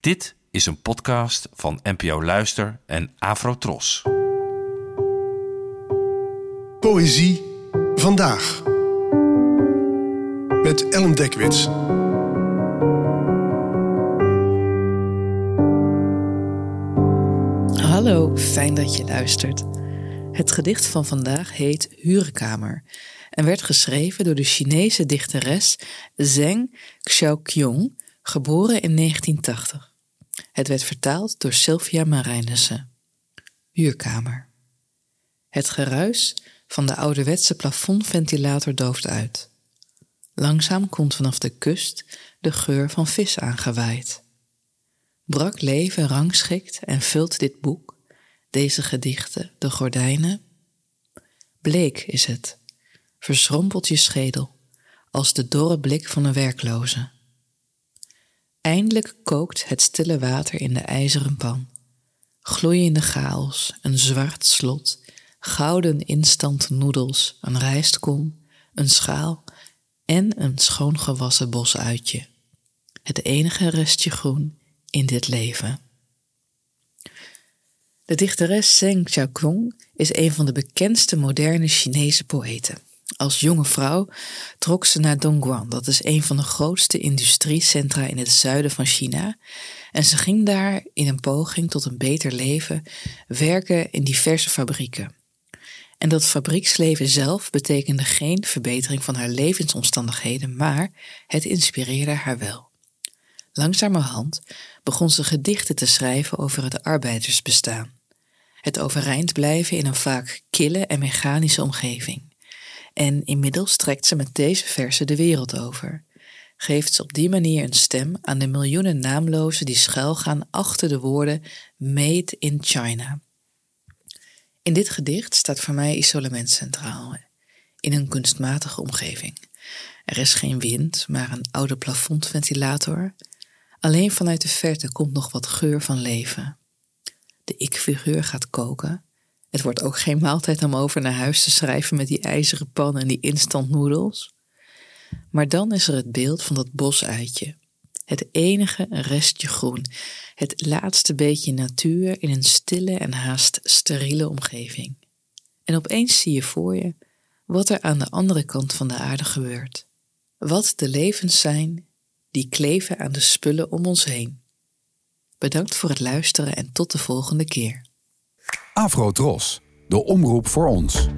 Dit is een podcast van NPO Luister en Afrotros. Poëzie vandaag. Met Ellen Dekwits. Hallo, fijn dat je luistert. Het gedicht van vandaag heet Huurkamer en werd geschreven door de Chinese dichteres Zheng Xiaoqiong, geboren in 1980. Het werd vertaald door Sylvia Marijnissen. Huurkamer. Het geruis van de ouderwetse plafondventilator dooft uit. Langzaam komt vanaf de kust de geur van vis aangewaaid. Brak leven rangschikt en vult dit boek, deze gedichten, de gordijnen. Bleek is het, verschrompelt je schedel, als de dorre blik van een werkloze. Eindelijk kookt het stille water in de ijzeren pan. Gloeiende chaos, een zwart slot, gouden instant noedels, een rijstkom, een schaal en een schoongewassen bosuitje. Het enige restje groen in dit leven. De dichteres Zheng Xiaoqiong is een van de bekendste moderne Chinese poëten. Als jonge vrouw trok ze naar Dongguan, dat is een van de grootste industriecentra in het zuiden van China. En ze ging daar in een poging tot een beter leven werken in diverse fabrieken. En dat fabrieksleven zelf betekende geen verbetering van haar levensomstandigheden, maar het inspireerde haar wel. Langzamerhand begon ze gedichten te schrijven over het arbeidersbestaan. Het overeind blijven in een vaak kille en mechanische omgeving. En inmiddels trekt ze met deze verse de wereld over. Geeft ze op die manier een stem aan de miljoenen naamlozen die schuilgaan achter de woorden Made in China. In dit gedicht staat voor mij isolement centraal, in een kunstmatige omgeving. Er is geen wind, maar een oude plafondventilator. Alleen vanuit de verte komt nog wat geur van leven. De ik-figuur gaat koken het wordt ook geen maaltijd om over naar huis te schrijven met die ijzeren pan en die instant noedels. Maar dan is er het beeld van dat bosuitje. Het enige restje groen. Het laatste beetje natuur in een stille en haast steriele omgeving. En opeens zie je voor je wat er aan de andere kant van de aarde gebeurt. Wat de levens zijn die kleven aan de spullen om ons heen. Bedankt voor het luisteren en tot de volgende keer. Afro Tros, de omroep voor ons.